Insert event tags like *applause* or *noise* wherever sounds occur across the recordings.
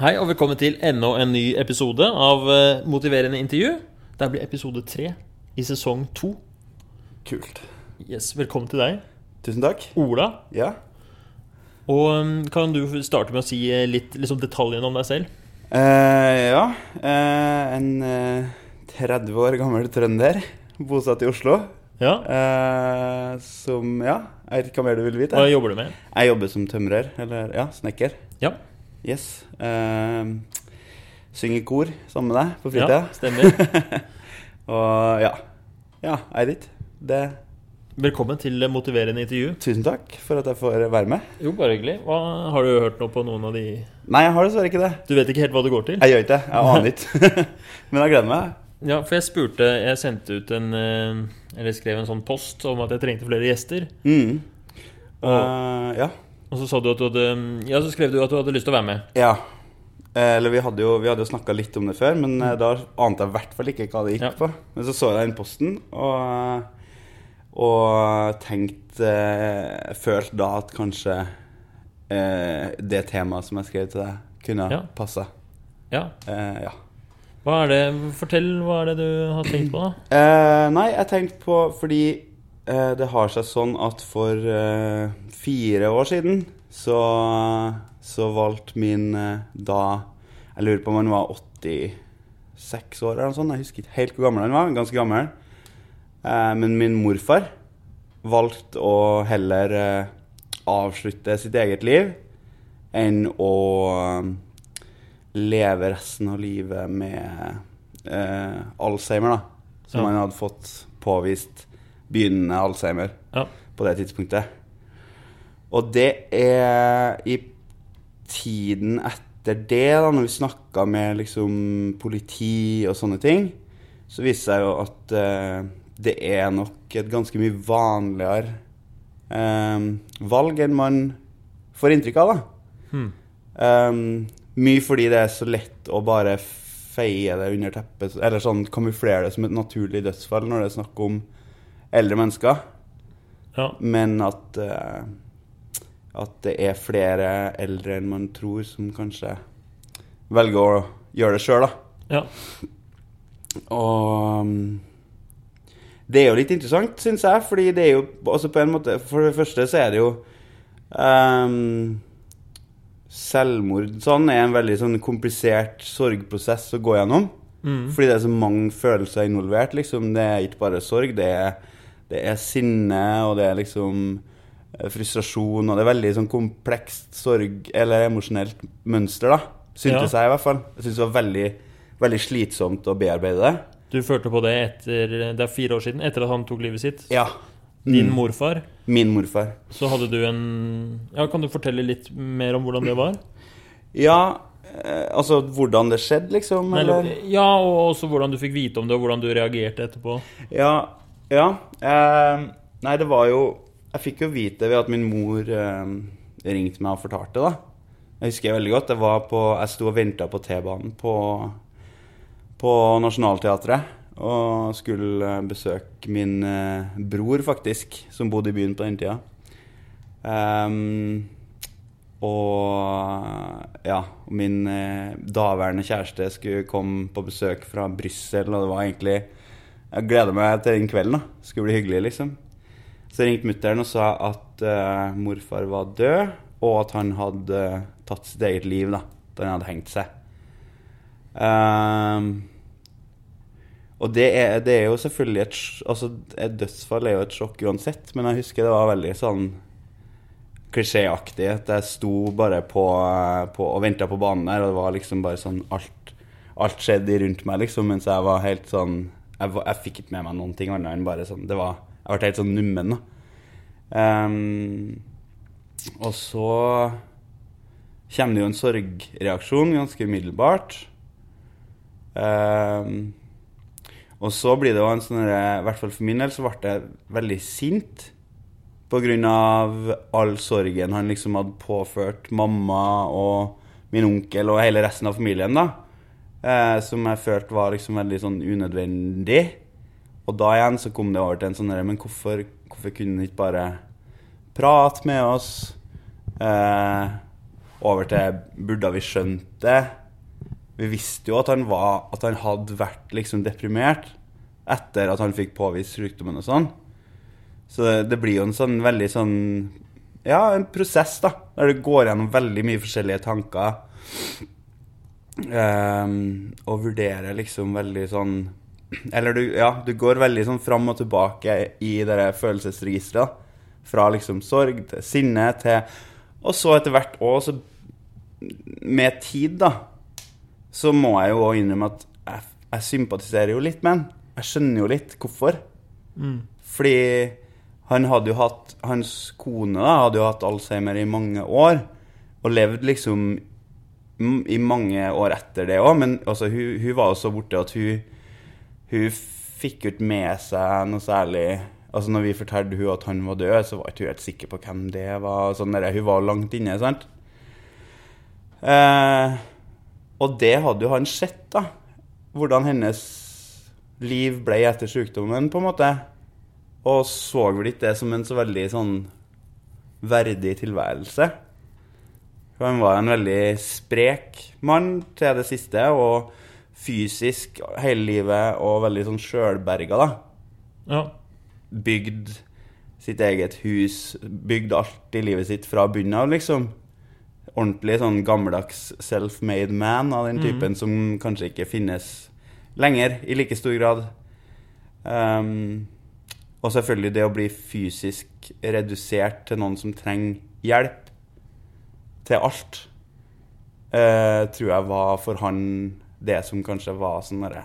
Hei og velkommen til enda en ny episode av eh, Motiverende intervju. Det blir episode tre i sesong to. Kult. Yes, velkommen til deg, Tusen takk. Ola. Ja. Og um, kan du starte med å si eh, litt liksom, detaljene om deg selv? Eh, ja. Eh, en eh, 30 år gammel trønder bosatt i Oslo. Ja. Eh, som Ja, jeg vet ikke hva mer du vil vite. Hva jobber du med? Jeg jobber som tømrer, eller ja, snekker. Ja, Yes. Uh, synger kor sammen med deg på ja stemmer. *laughs* Og ja. Ja, Eirit. Det Velkommen til Motiverende intervju. Tusen takk for at jeg får være med. Jo, bare hyggelig. Hva, har du hørt noe på noen av de Nei, jeg har dessverre ikke det. Du vet ikke helt hva det går til? Jeg gjør ikke det. Jeg aner *laughs* ikke. *laughs* Men jeg gleder meg. Ja, for jeg spurte Jeg sendte ut en eh, Eller skrev en sånn post om at jeg trengte flere gjester. Mm. Og- uh, ja. Og så sa du at du hadde Ja, så skrev du at du hadde lyst til å være med. Ja. Eh, Eller vi hadde jo, vi hadde jo snakka litt om det før, men eh, da ante jeg i hvert fall ikke hva det gikk Ja. på. Men så så jeg den posten, og, og tenkte eh, Følte da at kanskje eh, det temaet som jeg skrev til deg, kunne Ja. passa. Ja. Eh, ja. Hva er det Fortell, hva er det du har tenkt på, da? Eh, nei, jeg tenkte på fordi det har seg sånn at for eh, fire år siden så, så valgte min eh, da Jeg lurer på om han var 86 år eller noe sånt. Jeg husker ikke helt hvor gammel han var. Ganske gammel. Eh, men min morfar valgte å heller eh, avslutte sitt eget liv enn å eh, leve resten av livet med eh, Alzheimer, da. Som Ja. han hadde fått påvist begynnende Alzheimer Ja. på det tidspunktet. Og det er i tiden etter det, da, når vi snakka med liksom politi og sånne ting, så viser det seg jo at eh, det er nok et ganske mye vanligere eh, valg enn man får inntrykk av, da. Hmm. Um, mye fordi det er så lett å bare feie det under teppet, eller sånn kamuflere det som et naturlig dødsfall når det er snakk om eldre mennesker. Ja. Men at, uh, at det er flere eldre enn man tror, som kanskje velger å gjøre det sjøl, da. ja. Og um, det er jo litt interessant, syns jeg, fordi det er jo altså på en måte For det første så er det jo um, Selvmord sånn er en veldig sånn komplisert sorgprosess å gå gjennom. Mm. Fordi det er så mange følelser involvert. liksom Det er ikke bare sorg, det er, det er sinne, og det er liksom eh, frustrasjon, og det er veldig sånn komplekst sorg, eller emosjonelt mønster, da. Syntes Ja. jeg, i hvert fall. Jeg syntes det var veldig, veldig slitsomt å bearbeide det. Du følte på det etter Det er fire år siden, etter at han tok livet sitt. Ja. Din Mm. morfar. Min morfar. Så hadde du en Ja, Kan du fortelle litt mer om hvordan det var? Ja, eh, altså hvordan det skjedde, liksom? Eller? ja, og også hvordan du fikk vite om det, og hvordan du reagerte etterpå. Ja. Ja eh, nei, det var jo Jeg fikk jo vite ved at min mor eh, ringte meg og fortalte, da. Jeg husker jeg veldig godt. Jeg, var på, jeg sto og venta på T-banen på, på Nationaltheatret. Og skulle besøke min eh, bror, faktisk, som bodde i byen på den tida. Um, og ja, min eh, daværende kjæreste skulle komme på besøk fra Brussel, og det var egentlig Jeg gleder meg til den kvelden. da. Skulle bli hyggelig, liksom. Så ringte mutter'n og sa at uh, morfar var død, og at han hadde uh, tatt sitt eget liv, da. Da han hadde hengt seg. Ehm, og det er, det er jo selvfølgelig et Altså, et dødsfall er jo et sjokk uansett, men jeg husker det var veldig sånn klisjéaktig. At jeg sto bare på, på og venta på banen der, og det var liksom bare sånn Alt, alt skjedde rundt meg, liksom, mens jeg var helt sånn Jeg, jeg fikk ikke med meg noen ting annet enn bare sånn Det var Jeg ble helt sånn nummen, da. Um, og så kommer det jo en sorgreaksjon ganske umiddelbart. Um, og så blir det jo en sånn I hvert fall for min del så ble jeg veldig sint. På grunn av all sorgen han liksom hadde påført mamma og min onkel og hele resten av familien, da. Eh, som jeg følte var liksom veldig sånn unødvendig. Og da igjen så kom det over til en sånn Men hvorfor, hvorfor kunne han ikke bare prate med oss? Eh, over til Burde vi skjønt det? Vi visste jo at han, var, at han hadde vært liksom deprimert etter at han fikk påvist sykdommen og sånn. Så det, det blir jo en sånn veldig sånn Ja, en prosess, da. Der du går gjennom veldig mye forskjellige tanker. Um, og vurderer liksom veldig sånn Eller du, ja, du går veldig sånn fram og tilbake i det følelsesregisteret. Fra liksom sorg til sinne til Og så etter hvert òg, så med tid, da, så må jeg jo òg innrømme at jeg, jeg sympatiserer jo litt med han. Jeg skjønner jo litt hvorfor. Mm. Fordi han hadde jo hatt Hans kone da, hadde jo hatt Alzheimer i mange år. Og levd liksom i mange år etter det òg. Men altså, hun, hun var jo så borte at hun, hun fikk ikke med seg noe særlig Altså når vi fortalte hun at han var død, så var ikke hun helt sikker på hvem det var. Sånn der, hun var langt inne, sant. Eh, og det hadde jo han sett, da. Hvordan hennes liv ble etter sykdommen, på en måte. Og så vel ikke det som en så veldig sånn verdig tilværelse. Han var en veldig sprek mann til det siste, og fysisk hele livet, og veldig sånn sjølberga, da. Ja. Bygd sitt eget hus, bygd alt i livet sitt fra bunnen av, liksom. Ordentlig sånn gammeldags self-made man av den typen som kanskje ikke finnes lenger i like stor grad. Um, og selvfølgelig det å bli fysisk redusert til noen som trenger hjelp til alt, eh, tror jeg var for han det som kanskje var sånn derre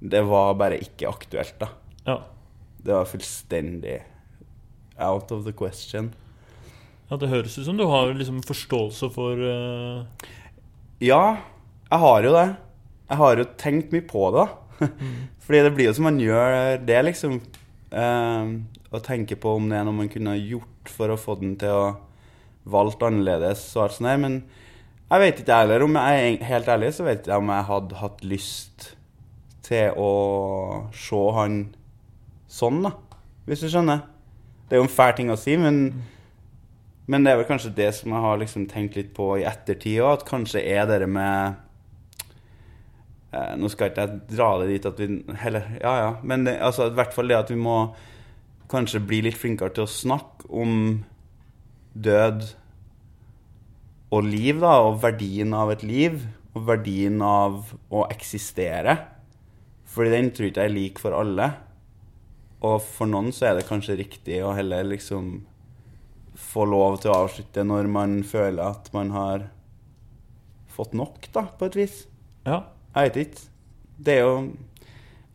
Det var bare ikke aktuelt, da. ja. Det var fullstendig out of the question. Ja, Det høres ut som du har liksom forståelse for uh... Ja, jeg har jo det. Jeg har jo tenkt mye på det. da. *laughs* Fordi det blir jo som man gjør det, liksom. Eh, å tenke på om det er noe man kunne gjort for å få den til å valgt annerledes og alt sånt der. Men jeg vet ikke heller om jeg er helt ærlig, så vet jeg om jeg hadde hatt lyst til å se han sånn, da. Hvis du skjønner. Det er jo en fæl ting å si, men, men det er vel kanskje det som jeg har liksom tenkt litt på i ettertid òg, at kanskje er det med eh, Nå skal ikke jeg dra det dit at vi Heller, ja ja. Men det, altså, i hvert fall det at vi må kanskje bli litt flinkere til å snakke om død og liv, da, og verdien av et liv, og verdien av å eksistere. Fordi den tror ikke jeg er lik for alle. Og for noen så er det kanskje riktig å heller liksom få lov til å avslutte når man føler at man har fått nok, da, på et vis. Ja. Jeg vet ikke. Det er jo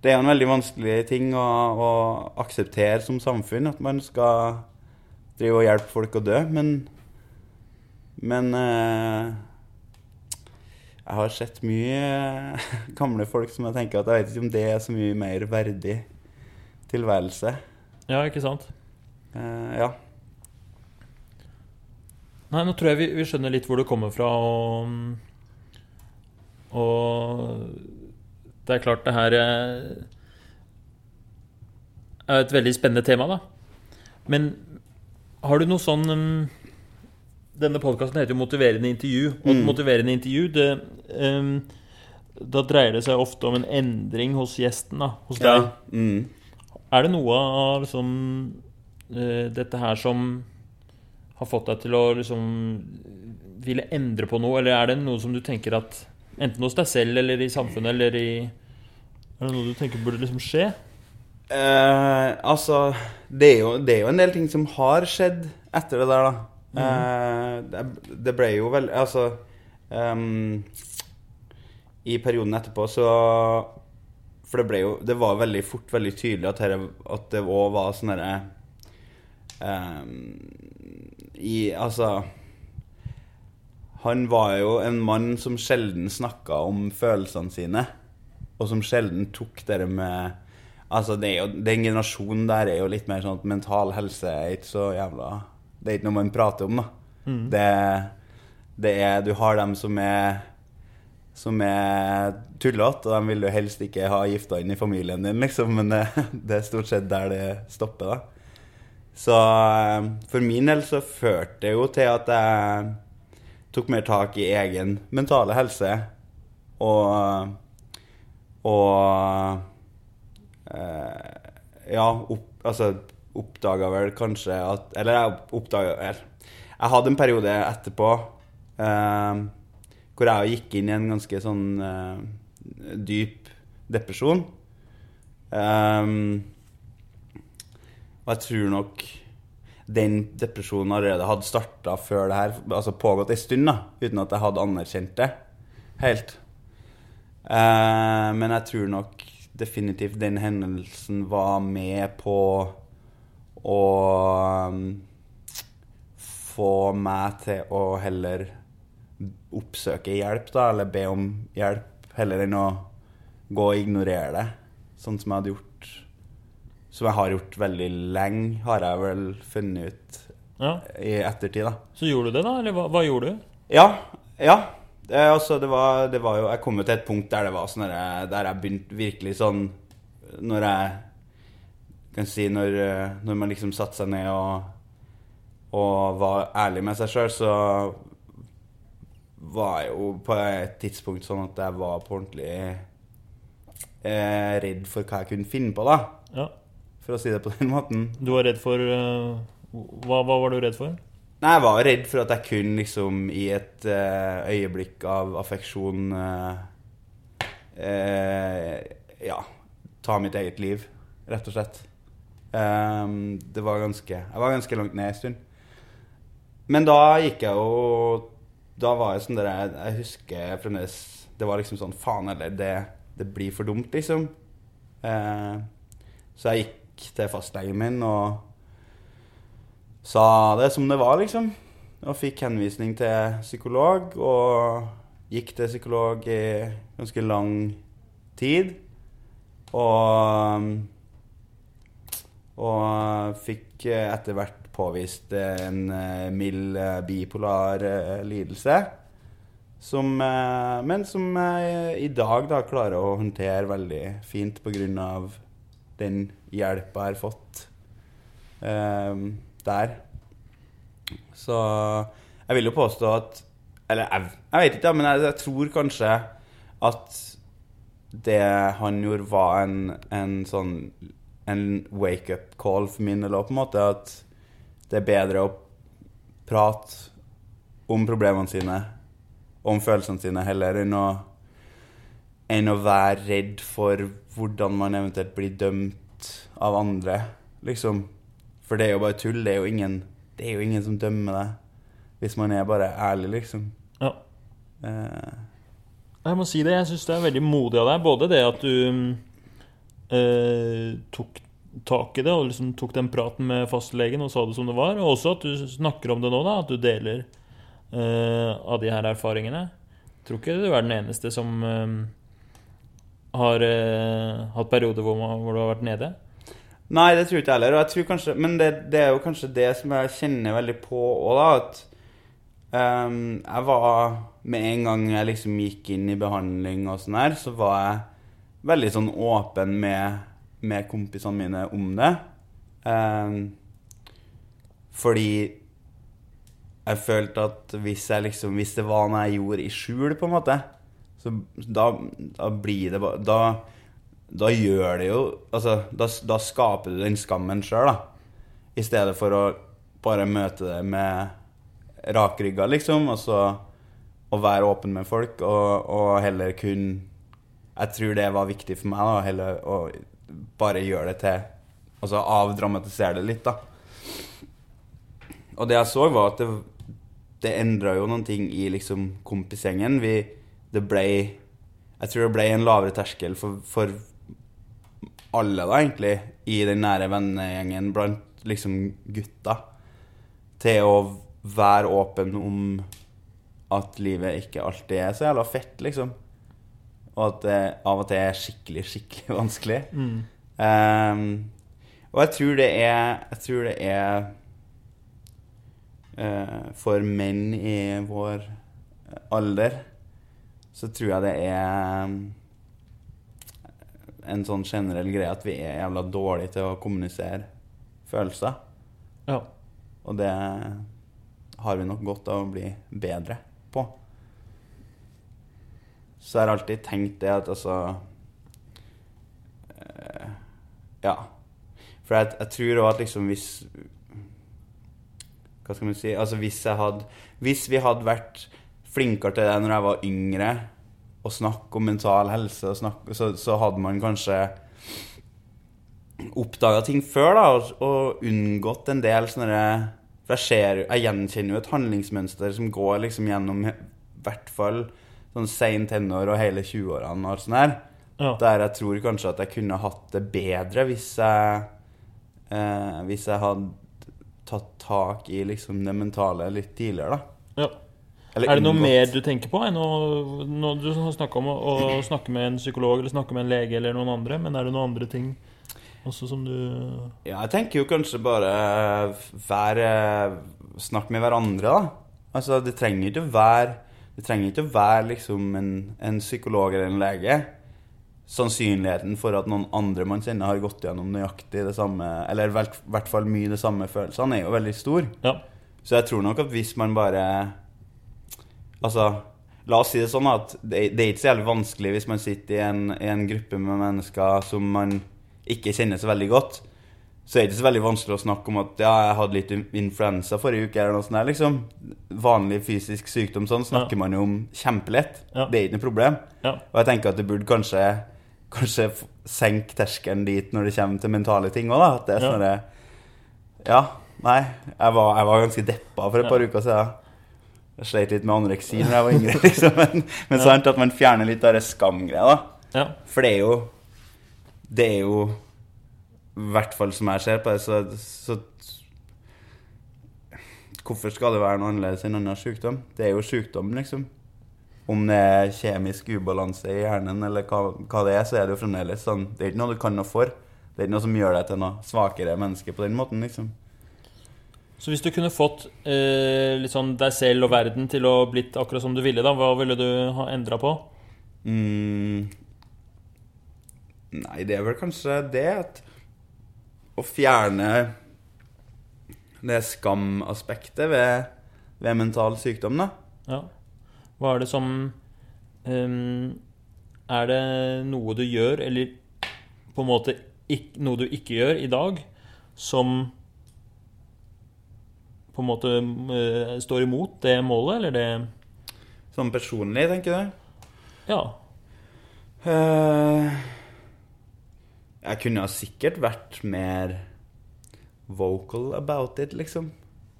det er en veldig vanskelig ting å, å akseptere som samfunn, at man skal drive og hjelpe folk å dø, men Men eh, jeg har sett mye *laughs* gamle folk som jeg tenker at jeg vet ikke om det er så mye mer verdig tilværelse. ja, ikke sant? Eh, ja. Nei, nå tror jeg vi, vi skjønner litt hvor det kommer fra, og Og det er klart det her eh, er et veldig spennende tema, da. Men har du noe sånn um, Denne podkasten heter jo 'Motiverende intervju'. Og et Mm. motiverende intervju, det um, Da dreier det seg ofte om en endring hos gjesten, da. Hos deg. ja. Mm. Er det noe av liksom, uh, dette her som har fått deg til å liksom ville endre på noe, eller er det noe som du tenker at enten hos deg selv eller i samfunnet eller i Er det noe du tenker burde liksom skje? Eh, altså det er, jo, det er jo en del ting som har skjedd etter det der, da. Eh, det, det ble jo vel Altså um, I perioden etterpå så For det ble jo Det var veldig fort veldig tydelig at, her, at det òg var sånn herre um, I Altså Han var jo en mann som sjelden snakka om følelsene sine, og som sjelden tok det med Altså, det jo, Den generasjonen der er jo litt mer sånn at mental helse er ikke så jævla Det er ikke noe man prater om, da. Det, det er Du har dem som er som er tullete, og dem vil du helst ikke ha gifta inn i familien din, liksom. Men det, det er stort sett der det stopper, da. Så eh, for min del så førte det jo til at jeg tok mer tak i egen mentale helse. Og Og eh, Ja, opp, altså oppdaga vel kanskje at Eller jeg oppdaga vel Jeg hadde en periode etterpå eh, hvor jeg gikk inn i en ganske sånn eh, dyp depresjon. Um, og jeg tror nok den depresjonen allerede hadde starta før det her, altså pågått ei stund, da, uten at jeg hadde anerkjent det helt. Uh, men jeg tror nok definitivt den hendelsen var med på å um, få meg til å heller oppsøke hjelp, da, eller be om hjelp, heller enn å gå og ignorere det. Sånn som jeg hadde gjort Som jeg har gjort veldig lenge, har jeg vel funnet ut Ja. i ettertid, da. Så gjorde du det, da? Eller hva, hva gjorde du? Ja. Ja. Det, altså, det, var, det var jo Jeg kom jo til et punkt der det var sånn der, der jeg begynte virkelig sånn Når jeg kan si Når, eh, når man liksom satte seg ned og, og var ærlig med seg sjøl, så var jeg jo på et tidspunkt sånn at jeg var på ordentlig eh, redd for hva jeg kunne finne på, da. Ja. For å si det på den måten. Du var redd for uh, hva, hva var du redd for? Nei, jeg var redd for at jeg kunne liksom i et uh, øyeblikk av affeksjon uh, uh, Ja, ta mitt eget liv, rett og slett. Um, det var ganske Jeg var ganske langt ned en stund. Men da gikk jeg jo Da var jeg sånn der Jeg, jeg husker fremdeles Det var liksom sånn Faen heller, det, det blir for dumt, liksom. Uh, så jeg gikk til fastlegen min og sa det som det var, liksom. Og fikk henvisning til psykolog, og gikk til psykolog i ganske lang tid. Og Og fikk etter hvert påvist en eh, mild eh, bipolar eh, lidelse. Som, men som jeg i dag da klarer å håndtere veldig fint pga. den hjelpa jeg har fått eh, der. Så jeg vil jo påstå at Eller jeg, jeg vet ikke, men jeg, jeg tror kanskje at det han gjorde, var en, en sånn En wake-up call for min del òg, på en måte. At det er bedre å prate om problemene sine, om følelsene sine, heller enn å, enn å være redd for hvordan man eventuelt blir dømt av andre, liksom. For det er jo bare tull. Det er jo ingen, det er jo ingen som dømmer deg hvis man er bare ærlig, liksom. Ja. Eh, Jeg må si det, jeg syns det er veldig modig av deg. Både det at du eh, tok tak i det og liksom tok den praten med fastlegen og sa det som det var, og også at du snakker om det nå, da, at du deler eh, av de her erfaringene. Jeg tror ikke du er den eneste som eh, har eh, hatt perioder hvor, man, hvor du har vært nede. Nei, det tror ikke jeg heller. Og jeg tror kanskje, men det, det er jo kanskje det som jeg kjenner veldig på òg, da. At um, jeg var Med en gang jeg liksom gikk inn i behandling og sånn her, så var jeg veldig sånn åpen med, med kompisene mine om det. Um, fordi jeg følte at hvis, jeg liksom, hvis det var noe jeg gjorde i skjul, på en måte, så da, da blir det bare da, da gjør det jo Altså, da, da skaper du den skammen sjøl, da. I stedet for å bare møte det med rakrygga, liksom, og så å være åpen med folk, og, og heller kun Jeg tror det var viktig for meg, da, heller å bare gjøre det til Altså avdramatisere det litt, da. Og det jeg så, var at det, det endra jo noen ting i liksom kompisgjengen. Vi Det ble Jeg tror det ble en lavere terskel for, for alle, da, egentlig, i den nære vennegjengen blant liksom gutta, til å være åpen om at livet ikke alltid er så jævla fett, liksom. Og at det av og til er skikkelig, skikkelig vanskelig. Ehm, og jeg tror det er Jeg tror det er uh, For menn i vår alder så tror jeg det er en sånn generell greie at vi er jævla dårlige til å kommunisere følelser. Ja. Og det har vi nok godt av å bli bedre. på. Så jeg har alltid tenkt det at altså øh, Ja. For jeg, jeg tror òg at liksom hvis Hva skal man si Altså hvis jeg hadde Hvis vi hadde vært flinkere til det når jeg var yngre, å snakke om mental helse, snakke, så, så hadde man kanskje oppdaga ting før, da, og, og unngått en del sånne For jeg ser Jeg gjenkjenner jo et handlingsmønster som går liksom gjennom i hvert fall sånn sein tenår og hele 20-årene og sånn her. Ja. Der jeg tror kanskje at jeg kunne hatt det bedre hvis jeg eh, Hvis jeg hadde tatt tak i liksom det mentale litt tidligere, da. Ja. Eller Er det noe unngått- mer du tenker på enn å, når du har snakka om å, å snakke med en psykolog eller snakke med en lege eller noen andre? Men er det noen andre ting også som du Ja, jeg tenker jo kanskje bare være Snakk med hverandre, da. Altså, det trenger ikke å være Det trenger ikke å være liksom en, en psykolog eller en lege. Sannsynligheten for at noen andre man kjenner, har gått gjennom nøyaktig det samme, eller i hvert- fall mye de samme følelsene, er jo veldig stor. Ja. Så jeg tror nok at hvis man bare Altså, la oss si det sånn at det, det er ikke så jævlig vanskelig hvis man sitter i en, i en gruppe med mennesker som man ikke kjenner så veldig godt. Så er det ikke så veldig vanskelig å snakke om at ja, jeg hadde litt influensa forrige uke, eller noe sånt der, liksom. Vanlig fysisk sykdom sånn snakker Ja. man jo om kjempelett. Ja. Det er ikke noe problem. Ja. Og jeg tenker at det burde kanskje Kanskje senke terskelen dit når det kommer til mentale ting òg. At det er sånn ja. Ja, nei. Jeg var, jeg var ganske deppa for et par uker siden. Jeg sleit litt med anoreksi da jeg var yngre, *laughs* liksom. Men, men sant at man fjerner litt av det skamgreia, da. ja. For det er jo Det er jo I hvert fall som jeg ser på det, så, så Hvorfor skal det være noe annerledes enn annen sykdom? Det er jo sykdom, liksom. Om det er kjemisk ubalanse i hjernen eller hva, hva det er, så er det jo fremdeles sånn Det er ikke noe du kan noe for. Det er ikke noe som gjør deg til noe svakere menneske på den måten, liksom. Så hvis du kunne fått eh, sånn deg selv og verden til å blitt akkurat som du ville, da, hva ville du ha endra på? Mm. Nei, det er vel kanskje det at Å fjerne det skamaspektet ved, ved mental sykdom, da. Ja. Hva er det som um, Er det noe du gjør, eller på en måte ikke, noe du ikke gjør i dag, som på en måte eh, står imot det målet, eller det Sånn personlig, tenker du? Ja. Eh, jeg kunne ha sikkert vært mer vocal about it, liksom.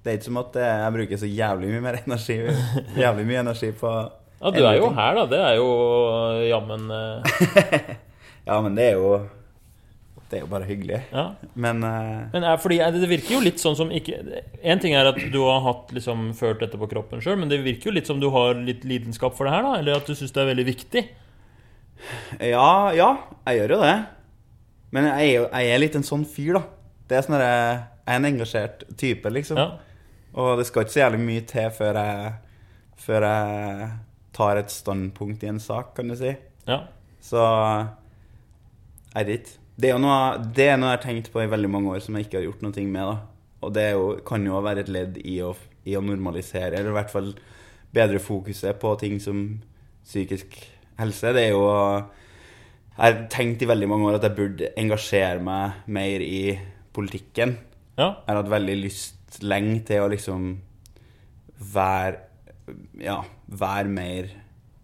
Det er ikke som at jeg bruker så jævlig mye mer energi *laughs* Jævlig mye energi på Ja, du er jo her, da. Det er jo jammen eh, *laughs* Ja, men det er jo Det er jo bare hyggelig. Ja. Men uh, Men er, fordi er det, virker jo litt sånn som ikke En ting er at du har hatt liksom følt dette på kroppen sjøl, men det virker jo litt som du har litt lidenskap for det her, da? Eller at du syns det er veldig viktig? Ja, ja, jeg gjør jo det. Men jeg er jo jeg er litt en sånn fyr, da. Det er sånn jeg er en engasjert type, liksom. Ja. Og det skal ikke så jævlig mye til før jeg, før jeg tar et standpunkt i en sak, kan du si. ja. Så er ikke. Det er noe, det er noe jeg har tenkt på i veldig mange år som jeg ikke har gjort noe med. da. Og det er jo, kan jo være et ledd i å, i å normalisere, eller i hvert fall bedre fokuset på ting som psykisk helse. Det er jo Jeg har tenkt i veldig mange år at jeg burde engasjere meg mer i politikken. Ja. Jeg har hatt veldig lyst lenge til å liksom være Ja, være mer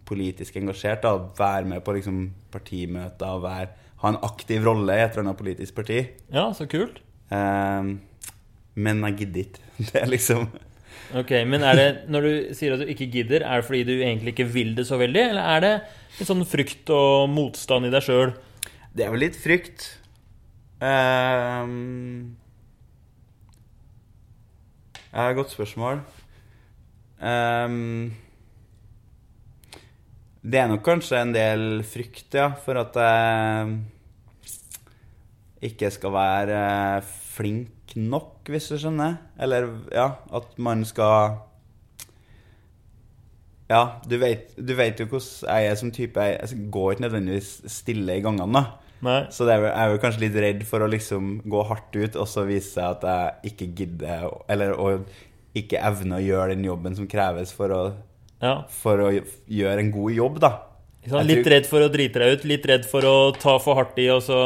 politisk engasjert. da, Være med på liksom partimøter og være, ha en aktiv rolle i et eller annet politisk parti. ja, så kult. Um, men jeg gidder ikke. *laughs* Det er liksom Ok, Men er det, når du sier at du ikke gidder, er det fordi du egentlig ikke vil det så veldig? Eller er det litt sånn frykt og motstand i deg sjøl? Det er vel litt frykt. Um, ja, godt spørsmål. Um, det er nok kanskje en del frykt, ja, for at jeg ikke skal være eh, flink nok, hvis du skjønner. Eller ja, at man skal Ja, du vet, du vet jo hvordan jeg er som type. Jeg, jeg går ikke nødvendigvis stille i gangene, da. Så det er, jeg er jo kanskje litt redd for å liksom gå hardt ut, og så vise seg at jeg ikke gidder, eller å ikke evne å gjøre den jobben som kreves for å Ja. for å gjøre en god jobb, da. Sant? Litt redd for å drite deg ut, litt redd for å ta for hardt i, og så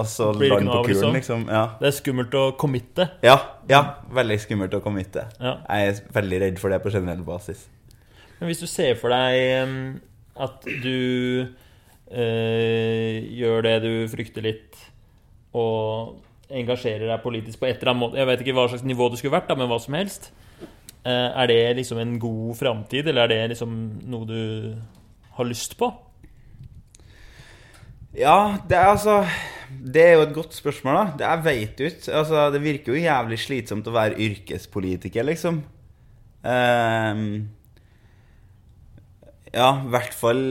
Altså blir det ikke noe av, liksom. liksom. Ja. Det er skummelt å committe. ja. Ja, veldig skummelt å committe. Ja. Jeg er veldig redd for det på generell basis. Men hvis du ser for deg at du øh, gjør det du frykter litt, og engasjerer deg politisk på et eller annet måte Jeg vet ikke hva slags nivå det skulle vært, da, men hva som helst. Eh, er det liksom en god framtid, eller er det liksom noe du har lyst på? Ja, det er altså Det er jo et godt spørsmål, da. Det Jeg veit jo ikke. Altså, det virker jo jævlig slitsomt å være yrkespolitiker, liksom. Um, ja, i hvert fall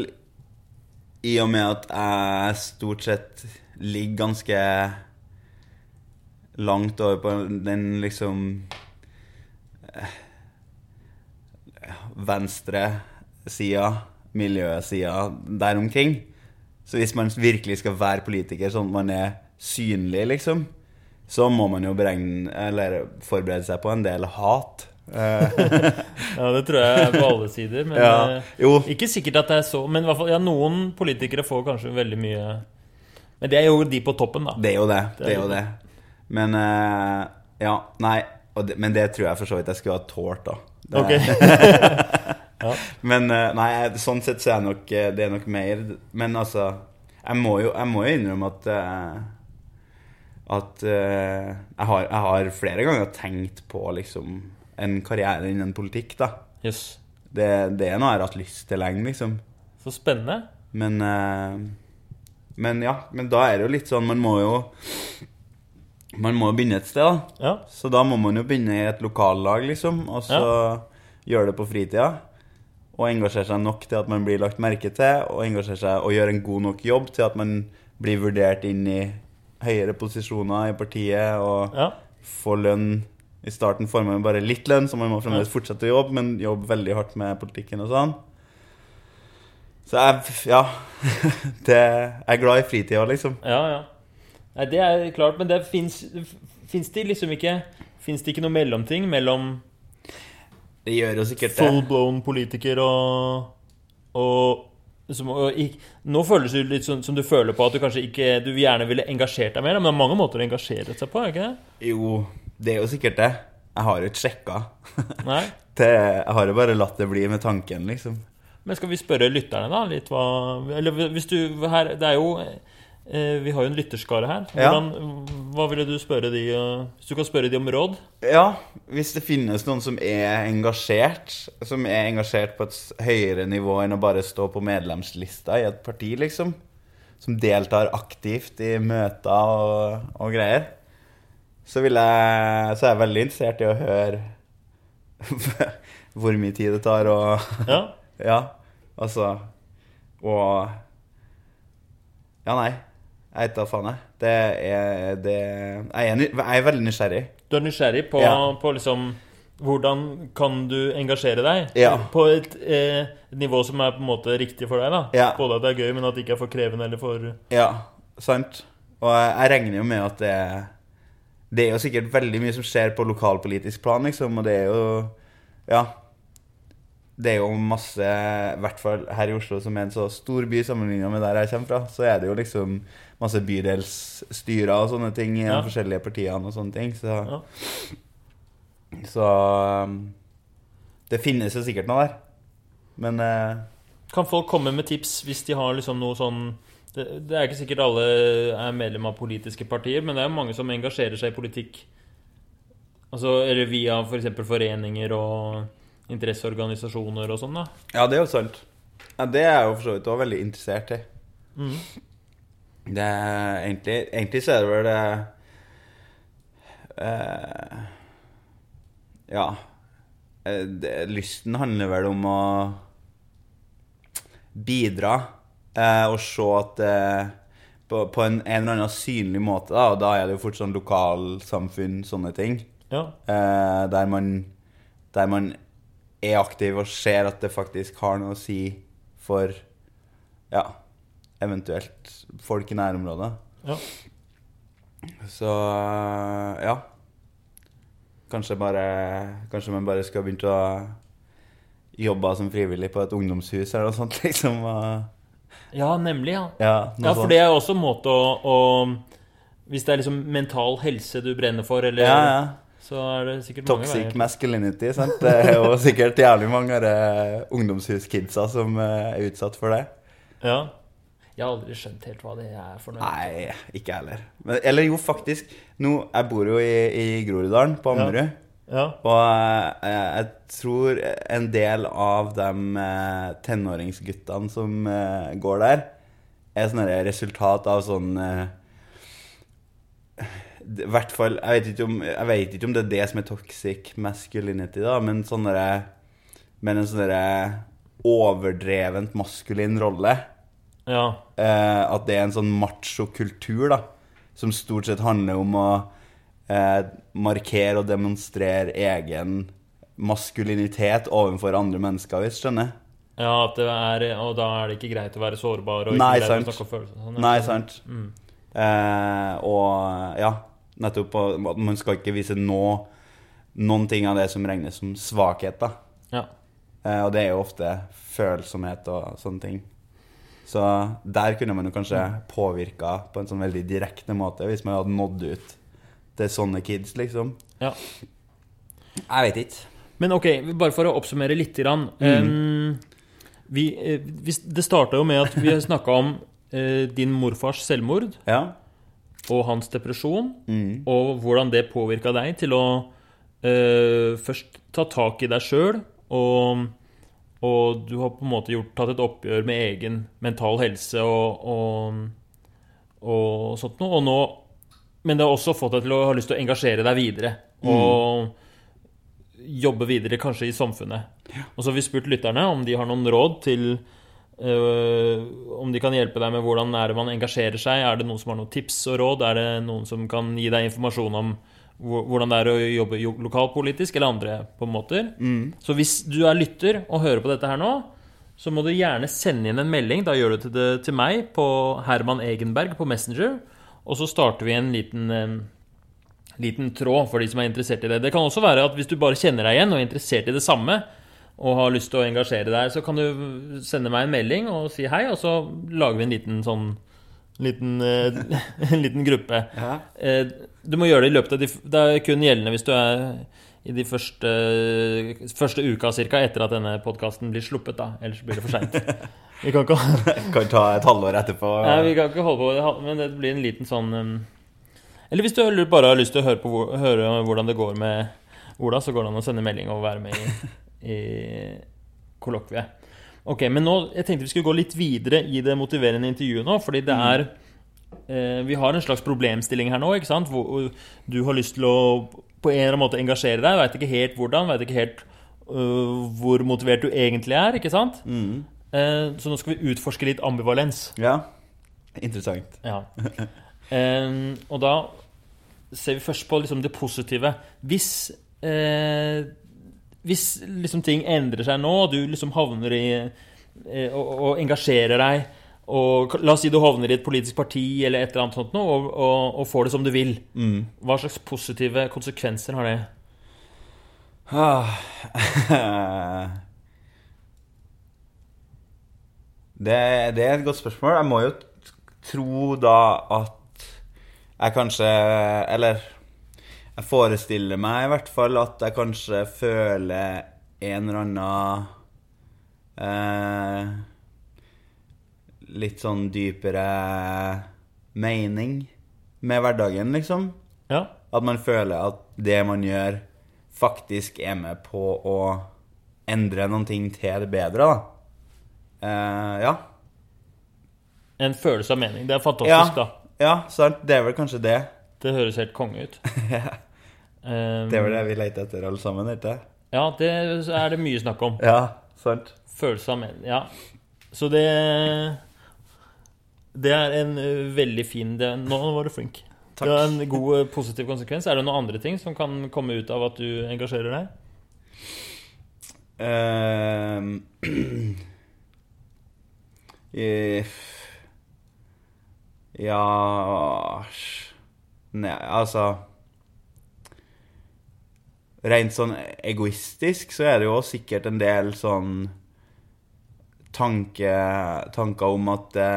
i og med at jeg stort sett ligger ganske langt over på den liksom Venstre venstresida, miljøsida der omkring. Så hvis man virkelig skal være politiker sånn at man er synlig, liksom, så må man jo beregne, eller forberede seg på en del hat. *laughs* Ja, det tror jeg er på alle sider. Men ja, eh, jo, ikke sikkert at det er så Men i hvert fall, ja, noen politikere får kanskje veldig mye Men det er jo de på toppen, da. det er jo det. Det er Det er jo det. Men eh, Ja, nei. Det, men det tror jeg for så vidt jeg skulle ha tålt, da. Det, Ok. *laughs* Ja. *laughs* Men eh, nei, sånn sett så er nok eh, Det er nok mer Men altså Jeg må jo, jeg må jo innrømme at eh, At jeg, har, jeg har flere ganger tenkt på liksom en karriere innen politikk, da. Yes. Det, det er noe jeg har hatt lyst til lenge, liksom. Så spennende. Men Men ja, men da er det jo litt sånn Man må jo Man må jo begynne et sted, da. Ja. Så da må man jo begynne i et lokallag, liksom, og så gjøre det på fritida. Og engasjere seg nok til at man blir lagt merke til, og engasjere seg og gjøre en god nok jobb til at man blir vurdert inn i høyere posisjoner i partiet og ja. får lønn. I starten får man bare litt lønn, så man må fremdeles fortsette å jobbe, men jobbe veldig hardt med politikken og sånn. Så jeg Ja. *laughs* Det, jeg er glad i fritida, liksom. Ja, ja. Nei, det er klart, men det fins Fins det liksom ikke Fins det ikke noe mellomting mellom Det gjør jo sikkert det. full-blown politiker og Og, som, og ikk- Nå føles det litt som, som du føler på at du kanskje ikke Du gjerne ville engasjert deg mer, men det er mange måter å engasjere seg på, er ikke det? Jo, det er jo sikkert det. Jeg har jo ikke sjekka. Nei? *laughs* Det, jeg har jo bare latt det bli med tanken, liksom. Men skal vi spørre lytterne, da? Litt hva Eller hvis du her Det er jo Vi har jo en lytterskare her. Ja. Hva ville du spørre de eh, Hvis du kan spørre de om råd? Ja, hvis det finnes noen som er engasjert, som er engasjert på et høyere nivå enn å bare stå på medlemslista i et parti, liksom, som deltar aktivt i møter og, og greier, så, vil jeg, så er jeg veldig interessert i å høre *laughs* hvor mye tid det tar og Ja? *laughs* Ja, altså Og Ja, nei. Jeg vet da faen, jeg. Det er det Jeg er, jeg er veldig nysgjerrig. Du er nysgjerrig på, Ja. på liksom Hvordan kan du engasjere deg? Ja. På et eh, nivå som er på en måte riktig for deg. da Ja. Både at det er gøy, men at det ikke er for krevende eller for Ja, sant. Og jeg, jeg regner jo med at det Det er jo sikkert veldig mye som skjer på lokalpolitisk plan, liksom, og det er jo Ja. Det er jo masse I hvert fall her i Oslo, som er en så stor by sammenlignet med der jeg kommer fra, så er det jo liksom masse bydelsstyrer og sånne ting i Ja. de forskjellige partiene og sånne ting, så Ja. Så um, Det finnes jo sikkert noe der. Men eh, Kan folk komme med tips hvis de har liksom noe sånn det, det er ikke sikkert alle er medlem av politiske partier, men det er mange som engasjerer seg i politikk. Altså, eller via f.eks. For foreninger og interesseorganisasjoner og sånn. da ja, det er jo sant. Ja, det er jeg jo for så vidt òg veldig interessert i. Mm. Det er egentlig, egentlig så er det vel det uh, Ja. Eh, Det, lysten handler vel om å bidra uh, og se at uh, på, på en, en eller annen synlig måte, da, og da er det jo fort sånn lokalsamfunn, sånne ting, Ja. eh, der man der man er aktiv og ser at det faktisk har noe å si for ja, eventuelt folk i nærområdet. Ja. Så ja. Kanskje bare Kanskje man bare skal begynne å jobbe som frivillig på et ungdomshus eller noe sånt, *laughs* liksom. Ja, nemlig, ja. ja, Ja, for det er jo også en måte å, å Hvis det er liksom mental helse du brenner for, eller Ja, ja. Så er det sikkert mange Toxic veier. masculinity, sant. Det er jo *laughs* sikkert jævlig mange av ungdomshuskidsa som eh, er utsatt for det. Ja. Jeg har aldri skjønt helt hva det er for noe. Nei, ikke jeg heller. Men- Eller jo, faktisk. Nå, jeg bor jo i, i Groruddalen, på Ammerud. Ja. Og jeg, jeg tror en del av de eh, tenåringsguttene som eh, går der, er sånn her resultat av sånn eh, hvert fall jeg vet, om, jeg vet ikke om det er det som er toxic masculinity, da, men sånn der Men en sånn overdrevent maskulin rolle. ja. Eh, at det er en sånn macho-kultur, da. Som stort sett handler om å eh, markere og demonstrere egen maskulinitet overfor andre mennesker, hvis du skjønner. Ja, er, og da er det ikke greit å være sårbar og ikke Nei, greit sant. å snakke om følelser. Sånn. Nei, sant. Mm. Eh, og ja, nettopp at man skal ikke vise nå noen ting av det som regnes som svakhet. Ja. Eh, og det er jo ofte følsomhet og sånne ting. Så der kunne man jo kanskje påvirka på en sånn veldig direkte måte, hvis man hadde nådd ut til sånne kids, liksom. ja. Jeg vet ikke. Men ok, bare for å oppsummere litt. Grann. em, vi, eh, vi, det starta jo med at vi snakka om uh, din morfars selvmord Ja. Og hans depresjon, Mm. og hvordan det påvirka deg til å uh, først ta tak i deg sjøl, og, og du har på en måte gjort, tatt et oppgjør med egen mental helse og, og, og sånt noe. Og nå, men det har også fått deg til å ha lyst til å engasjere deg videre. Og jobbe videre, kanskje i samfunnet. Og så har vi spurt lytterne om de har noen råd til Om de kan hjelpe deg med hvordan er det man engasjerer seg. Er det noen som har noen tips og råd? Er det noen som kan gi deg informasjon om hvordan det er å jobbe lokalpolitisk, eller andre på en Mm. Så hvis du er lytter og hører på dette her nå, så må du gjerne sende inn en melding. Da gjør du til det til meg på Herman Egenberg på Messenger. Og så starter vi en liten, eh, liten tråd for de som er interessert i det. Det kan også være at hvis du bare kjenner deg igjen og er interessert i det samme, og har lyst til å engasjere deg, så kan du sende meg en melding og si hei, og så lager vi en liten sånn liten, eh, *laughs* en liten gruppe. Ja. Eh, Du må gjøre det i løpet av de Det er kun gjeldende hvis du er i de første, første uka cirka etter at denne podkasten blir sluppet, da. Ellers blir det for seint. *laughs* Vi kan ikke Kan ta et halvår etterpå. Nei, vi kan ikke holde på Men det blir en liten sånn um, Eller hvis du bare har lyst til å høre, på, høre hvordan det går med Ola, så går det an å sende melding og være med i, i kollokviet. Ok, men nå, Jeg tenkte vi skulle gå litt videre i det motiverende intervjuet nå, fordi det er eh, Vi har en slags problemstilling her nå, ikke sant? Hvor du har lyst til å på en eller annen måte engasjere deg, veit ikke helt hvordan, veit ikke helt uh, hvor motivert du egentlig er, ikke sant? Mm. Eh, så nå skal vi utforske litt ambivalens. Ja. Interessant. Ja. Eh, og da ser vi først på liksom det positive. Hvis eh, Hvis liksom ting endrer seg nå, og du liksom havner i eh, og, og engasjerer deg og La oss si du havner i et politisk parti eller et eller annet sånt nå, og, og, og får det som du vil. Mm. Hva slags positive konsekvenser har det? Ah. *sighs* Det, det er et godt spørsmål. Jeg må jo tro da at jeg kanskje Eller jeg forestiller meg i hvert fall at jeg kanskje føler en eller annen eh, Litt sånn dypere mening med hverdagen, liksom. Ja. At man føler at det man gjør, faktisk er med på å endre noen ting til det bedre, da. Eh, ja. En følelse av mening. Det er Ja. fantastisk, da. ja, sant. Det er vel kanskje det. Det høres helt konge ut. *laughs* *laughs* Em, Det var det vi lette etter alle sammen, ikke? Ja, det er det mye snakk om. Ja, sant. Følelse av men... Ja. Så det Det er en veldig fin det, Nå var du flink. Takk. Det er en god positiv konsekvens. Er det noen andre ting som kan komme ut av at du engasjerer deg? Ehm, *clears throat* eh, ja Nei, altså rent sånn egoistisk så er det jo sikkert en del sånn tanke, tanker om at det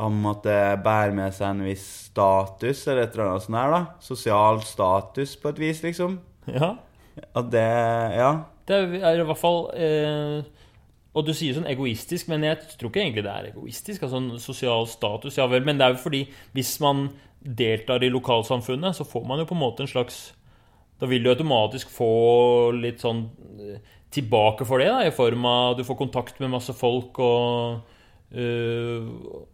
om at det bærer med seg en viss status, eller et eller annet sånt her, da. Sosial status, på et vis, liksom. Ja. At det Ja. Det er i hvert fall eh, Og du sier sånn egoistisk, men jeg tror ikke egentlig det er egoistisk. Altså en sosial status, ja vel. Men det er jo fordi hvis man deltar i lokalsamfunnet, så får man jo på en måte en slags Da vil du automatisk få litt sånn eh, tilbake for det, da, i form av du får kontakt med masse folk og Uh,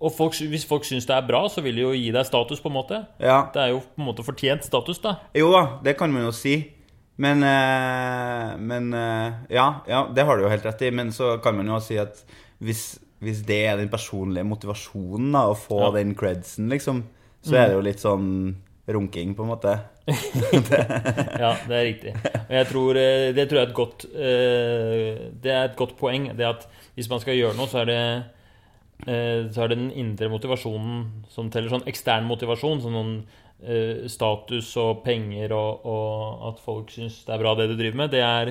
og folk, hvis folk syns det er bra, så vil de jo gi deg status, på en måte. Ja. Det er jo på en måte fortjent status, da. Jo da, det kan man jo si. Men, eh, men eh, ja, ja, det har du jo helt rett i. Men så kan man jo si at hvis, hvis det er den personlige motivasjonen, da, å få Ja. den credsen, liksom, så er det jo litt sånn runking, på en måte. *laughs* Ja, det er riktig. Og jeg tror, eh, det tror jeg er et godt eh, Det er et godt poeng. Det at hvis man skal gjøre noe, så er det eh, så er det den indre motivasjonen som teller. Sånn ekstern motivasjon, sånn noen status og penger og, og at folk syns det er bra det du driver med, det er,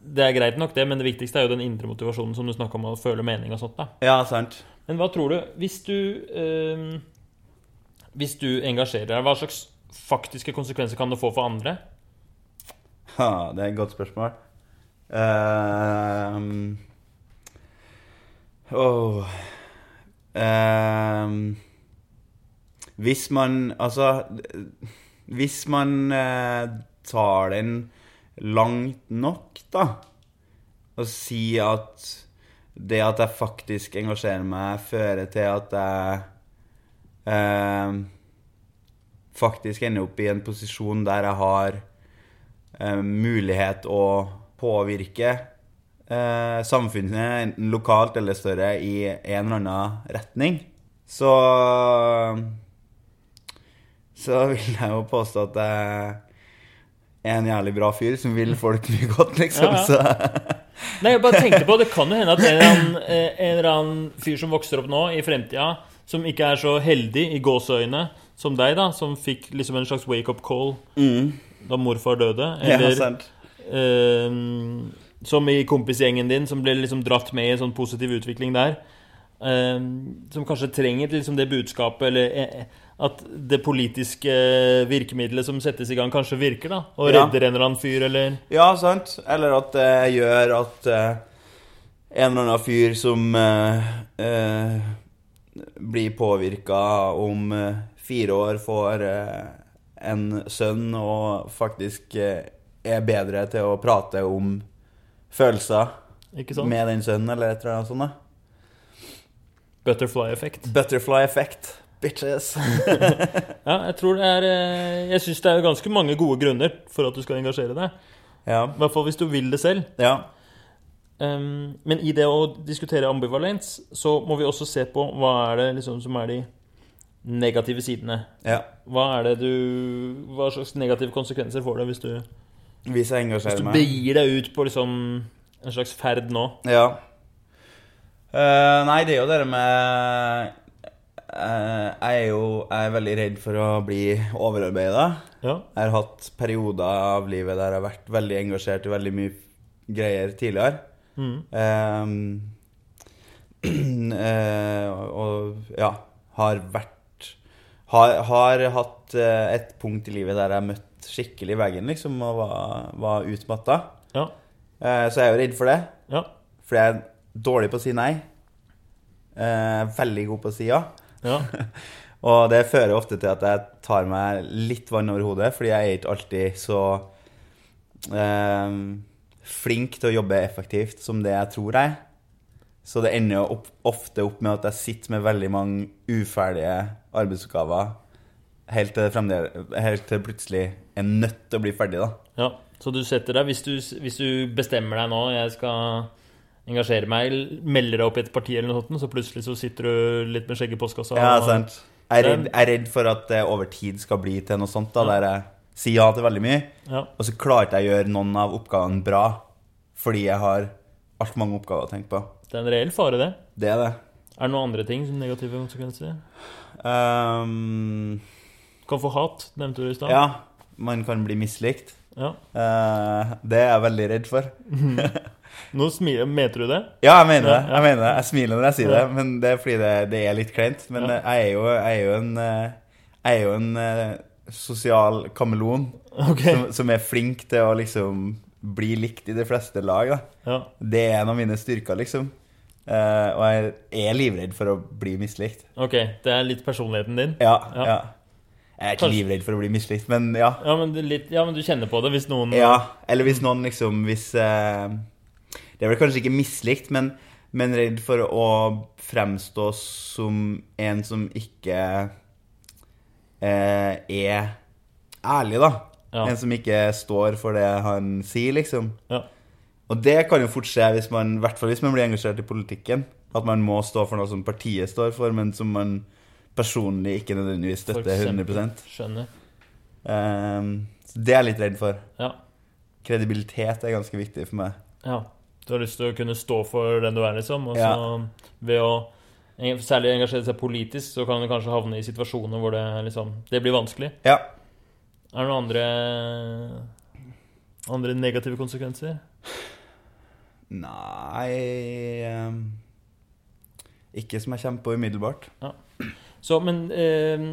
det er greit nok, det, men det viktigste er jo den indre motivasjonen som du snakka om, å føle mening og sånt. da. Ja, sant. Men hva tror du Hvis du Hvis du engasjerer deg, hva slags faktiske konsekvenser kan det få for andre? Ha, det er et godt spørsmål. Ehm, åh. um, hvis man Altså Hvis man uh, tar den langt nok, da, og sier at det at jeg faktisk engasjerer meg, fører til at jeg eh, faktisk ender opp i en posisjon der jeg har eh, mulighet å påvirke eh, samfunnet, enten lokalt eller større, i en eller annen retning, så så vil jeg jo påstå at jeg er en jævlig bra fyr som vil folk mye godt, liksom. Ja, ja. Så Nei, jeg bare tenkte på Det kan jo hende at en eller, annen, *laughs* eh, en eller annen fyr som vokser opp nå, i fremtida, som ikke er så heldig i gåseøyne som deg, da, som fikk liksom en slags wake-up call da morfar døde, Eller ja, eh, som i kompisgjengen din, som ble liksom dratt med i en sånn positiv utvikling der, eh, som kanskje trenger liksom det budskapet, eller eh, at det politiske virkemidlet som settes i gang, kanskje virker, da, og Ja. redder en eller annen fyr, eller Ja, sant. Eller at det gjør at eh, en eller annen fyr som eh, eh, blir påvirka om eh, fire år, får eh, en sønn og faktisk eh, er bedre til å prate om følelser med den sønnen, eller et eller annet sånt. da. Butterfly effect. Butterfly effect, bitches. *laughs* Ja, jeg tror det er eh, Jeg syns det er ganske mange gode grunner for at du skal engasjere deg. ja. I hvert fall hvis du vil det selv. ja. Um, men i det å diskutere ambivalens, så må vi også se på hva er det liksom som er de negative sidene. Ja. Hva er det du Hva slags negative konsekvenser får det hvis du, Hvis jeg hvis du begir deg ut på liksom en slags ferd nå? Ja. Uh, nei, det er jo det med uh, Jeg er jo jeg er veldig redd for å bli overarbeida. Ja. Jeg har hatt perioder av livet der jeg har vært veldig engasjert i veldig mye greier tidligere. Mm. *clears throat* Uh, og ja, har vært Har, har hatt eh, et punkt i livet der jeg møtt skikkelig veggen, liksom, og var, var utmatta. Ja. Eh, så jeg er jo redd for det. Ja. Fordi jeg er dårlig på å si nei. Eh, veldig god på å si ja. ja. *laughs* Og det fører ofte til at jeg tar meg litt vann over hodet, fordi jeg er ikke alltid så eh, flink til å jobbe effektivt som det jeg tror jeg er. Så det ender jo opp, ofte opp med at jeg sitter med veldig mange uferdige arbeidsoppgaver helt til, helt til plutselig er nødt til å bli ferdig, da. ja. Så du setter deg hvis du, hvis du bestemmer deg nå Jeg skal engasjere meg, melder deg opp i et parti eller noe sånt, så plutselig så sitter du litt med skjegget i postkassa. Ja, sant. Jeg er, redd, jeg er redd for at det over tid skal bli til noe sånt, da, der jeg sier ja til veldig mye, Ja. og så klarer ikke jeg å gjøre noen av oppgavene bra fordi jeg har altfor mange oppgaver å tenke på. Det er en reell fare, det. Det er det. Er det noen andre ting som negative konsekvenser? Um, kan få hat, nevnte du i stad. ja, man kan bli mislikt. Ja. Uh, det er jeg veldig redd for. *laughs* Nå smiler, mente du det? Ja, jeg mener det. Jeg mener det. Jeg smiler når jeg sier det, men det er fordi det, det er litt kleint. Men Ja. jeg, er jo, jeg er jo en, eh, jeg er jo en eh, sosial kameleon *laughs* okay. som, som er flink til å liksom bli likt i de fleste lag. Ja. Det er en av mine styrker, liksom. Eh, og jeg er livredd for å bli mislikt. Ok, det er litt personligheten din. Ja, Ja. ja. Jeg er ikke Kanskje- livredd for å bli mislikt, men ja. Ja, men, litt, ja, men du kjenner på det hvis noen Ja, eller hvis noen liksom Hvis uh, Det er vel kanskje ikke mislikt, men, men redd for å fremstå som en som ikke eh, er ærlig, da. Ja. En som ikke står for det han sier, liksom. Ja. Og det kan jo fort skje, hvis man, i hvert fall hvis man blir engasjert i politikken. At man må stå for noe som partiet står for, men som man personlig ikke nødvendigvis støtter eksempel. 100 Skjønner. Um, Så det er jeg litt redd for. Ja. Kredibilitet er ganske viktig for meg. ja. Du har lyst til å kunne stå for den du er, liksom. Og så Ja. ved å særlig engasjere seg politisk, så kan du kanskje havne i situasjoner hvor det liksom Det blir vanskelig. Ja. Er det noen andre andre negative konsekvenser? Nei ehm, Ikke som jeg kommer på umiddelbart. Så, men eh,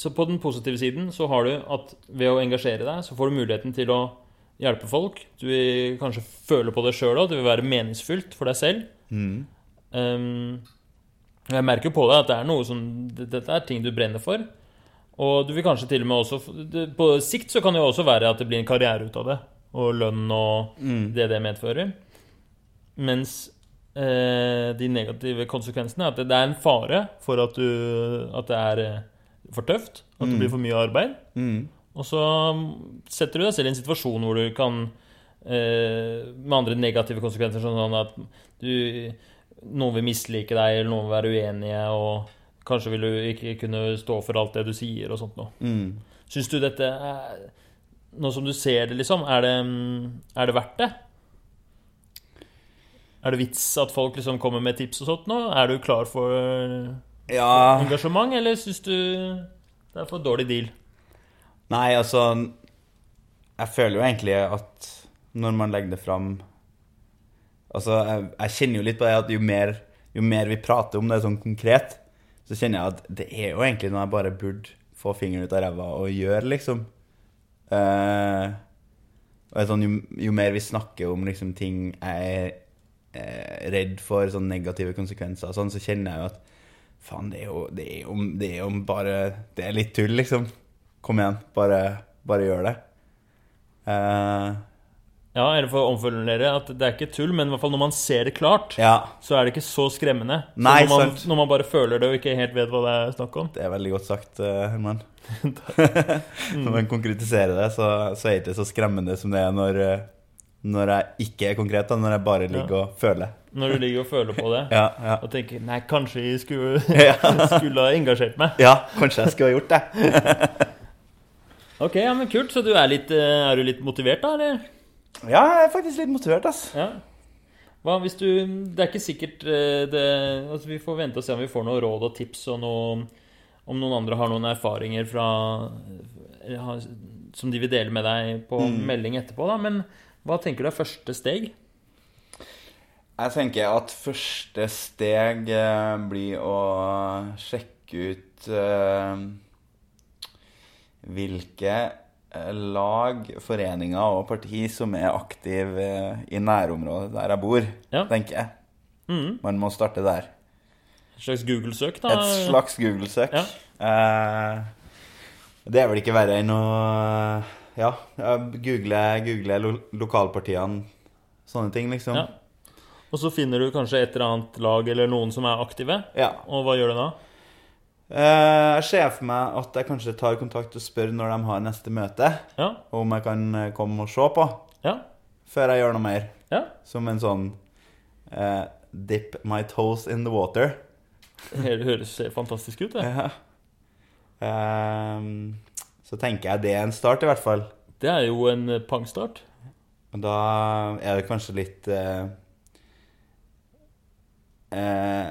Så på den positive siden så har du at ved å engasjere deg, så får du muligheten til å hjelpe folk. Du vil kanskje føle på det sjøl òg. Det vil være meningsfylt for deg selv. Mm. Um, jeg merker jo på deg at det er noe som Dette er ting du brenner for. Og du vil kanskje til og med også På sikt så kan det jo også være at det blir en karriere ut av det. Og lønn og Mm. det det medfører. Mens eh, de negative konsekvensene er at det, er en fare for at, du, at det er eh, for tøft. At det Mm. blir for mye arbeid. Mm. Og så setter du deg selv i en situasjon hvor du kan eh, Med andre negative konsekvenser, sånn at du Noen vil mislike deg, eller noen vil være uenige, og kanskje vil du ikke kunne stå for alt det du sier, og sånt noe. Mm. Syns du dette er Nå som du ser det, liksom, er det, er det verdt det? Er det vits at folk liksom kommer med tips og sånt nå? Er du klar for Ja engasjement, eller syns du det er for dårlig deal? Nei, altså Jeg føler jo egentlig at når man legger det fram Altså, jeg, jeg kjenner jo litt på det at jo mer, jo mer vi prater om det sånn konkret, så kjenner jeg at det er jo egentlig noe jeg bare burde få fingeren ut av ræva og gjøre, liksom. Eh, og sånn, jo, jo mer vi snakker om liksom, ting jeg er eh, redd for, sånne negative konsekvenser sånn, så kjenner jeg jo at faen, det er jo, det er jo, det er jo bare Det er litt tull, liksom. Kom igjen, bare, bare gjør det. Eh, Ja, eller for å omformulere at det er ikke tull, men i hvert fall når man ser det klart, ja, så er det ikke så skremmende. Så Nei, når, man, når man bare føler det og ikke helt vet hva det er snakk om. det er veldig godt sagt, eh, Herman. *laughs* *laughs* Når man konkretiserer det, så, så er det ikke så skremmende som det er når, eh, når jeg ikke er konkret, da, når jeg bare ligger og føler. Når du ligger og føler på det *laughs* Ja, ja. og tenker Nei, kanskje jeg skulle, *laughs* *laughs* skulle ha engasjert meg. ja kanskje jeg skulle ha gjort det. Ok, ja, men kult. Så du er litt eh, Er du litt motivert, da, eller? Ja, jeg er faktisk litt motivert, ass. Ja. Hva hvis du Det er ikke sikkert eh, det Altså, vi får vente og se om vi får noen råd og tips og noe Om noen andre har noen erfaringer fra eh, Som de vil dele med deg på Mm. melding etterpå, da. Men hva tenker du er første steg? Jeg tenker at første steg eh, blir å sjekke ut eh, hvilke eh, lag, foreninger og parti som er aktive i nærområdet der jeg bor, Ja. tenker jeg. Mm. Man må starte der. Et slags Google-søk, da? Et slags Google-søk. Ja. Det er vel ikke verre enn å ja, google, google lo lokalpartiene, sånne ting, liksom. Ja. Og så finner du kanskje et eller annet lag eller noen som er aktive. Ja. Og hva gjør du da? Eh, jeg ser for meg at jeg kanskje tar kontakt og spør når de har neste møte, Ja. om jeg kan eh, komme og se på, Ja. før jeg gjør noe mer. ja. Som en sånn uh, dip my toes in the water. Det høres fantastisk ut, det. *laughs* Ja. Ehm, så tenker jeg det er en start, i hvert fall. Det er jo en eh, pangstart. Og da er det kanskje litt eh, eh,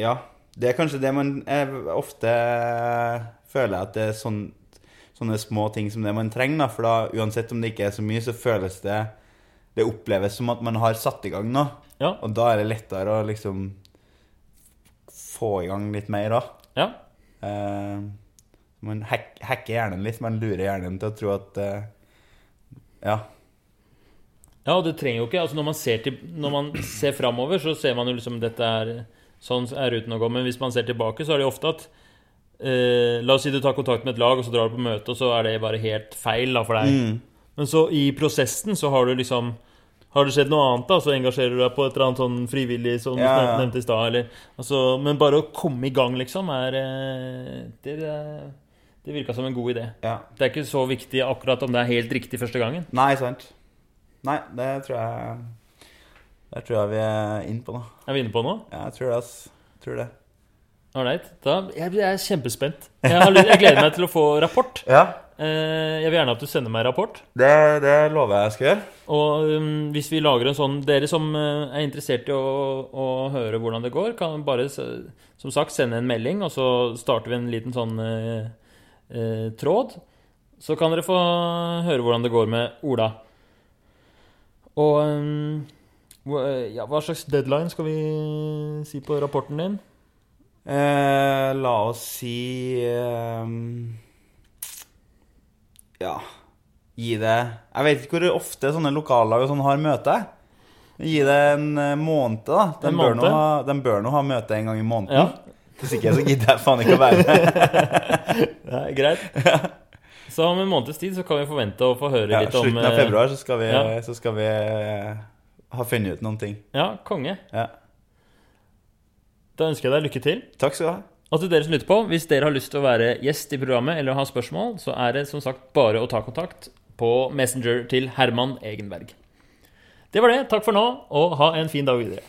Ja. Det er kanskje det man eh, ofte føler at det er sånn sånne små ting som det man trenger. da, For da, uansett om det ikke er så mye, så føles det Det oppleves som at man har satt i gang noe. Ja. Og da er det lettere å liksom få i gang litt mer da. Ja. Eh, man hack, hacker hjernen litt. Man lurer hjernen til å tro at eh, Ja. Ja, og det trenger jo ikke altså Når man ser, til, når man ser framover, så ser man jo liksom dette er Sånn er ruten å gå. Men hvis man ser tilbake, så er det jo ofte at eh, La oss si du tar kontakt med et lag, og så drar du på møte, og så er det bare helt feil da, for deg. Mm. Men så i prosessen så har du liksom Har det skjedd noe annet, da, så engasjerer du deg på et eller annet sånn frivillig, som Ja, ja. nevnte i stad. Altså, men bare å komme i gang, liksom, er eh, Det, det, det virka som en god idé. ja. Det er ikke så viktig akkurat om det er helt riktig første gangen. Nei, sant. Nei, det tror jeg Der tror jeg vi er inne på noe. Er vi inne på noe? Ja, jeg tror det, ass. Tror det. Ålreit. Jeg, jeg er kjempespent. Jeg, har, jeg gleder meg til å få rapport. *laughs* Ja, Eh, jeg vil gjerne at du sender meg rapport. det, det lover jeg jeg skal gjøre. Og um, hvis vi lager en sånn Dere som eh, er interessert i å, å høre hvordan det går, kan bare som sagt sende en melding, og så starter vi en liten sånn eh, eh, tråd. Så kan dere få høre hvordan det går med Ola. Og um, ja, hva slags deadline skal vi si på rapporten din? Eh, la oss si eh, Ja Gi det Jeg vet ikke hvor ofte sånne lokallag og sånn har møte. Gi det en eh, måned, da. Den, En bør, nå ha, den bør nå ha møte en gang i måneden. Ja, Hvis ikke så gidder jeg faen ikke å være med. det er greit. Så om en måneds tid så kan vi forvente å få høre Ja, litt om slutten av eh, februar så skal vi, ja. så skal vi eh, ha funnet ut noen ting. Ja, konge. Ja. Da ønsker jeg deg lykke til. Takk skal du ha. Og til dere som lytter på, hvis dere har lyst til å være gjest i programmet eller ha spørsmål, så er det som sagt bare å ta kontakt på Messenger til Herman Egenberg. Det var det. Takk for nå, og ha en fin dag videre.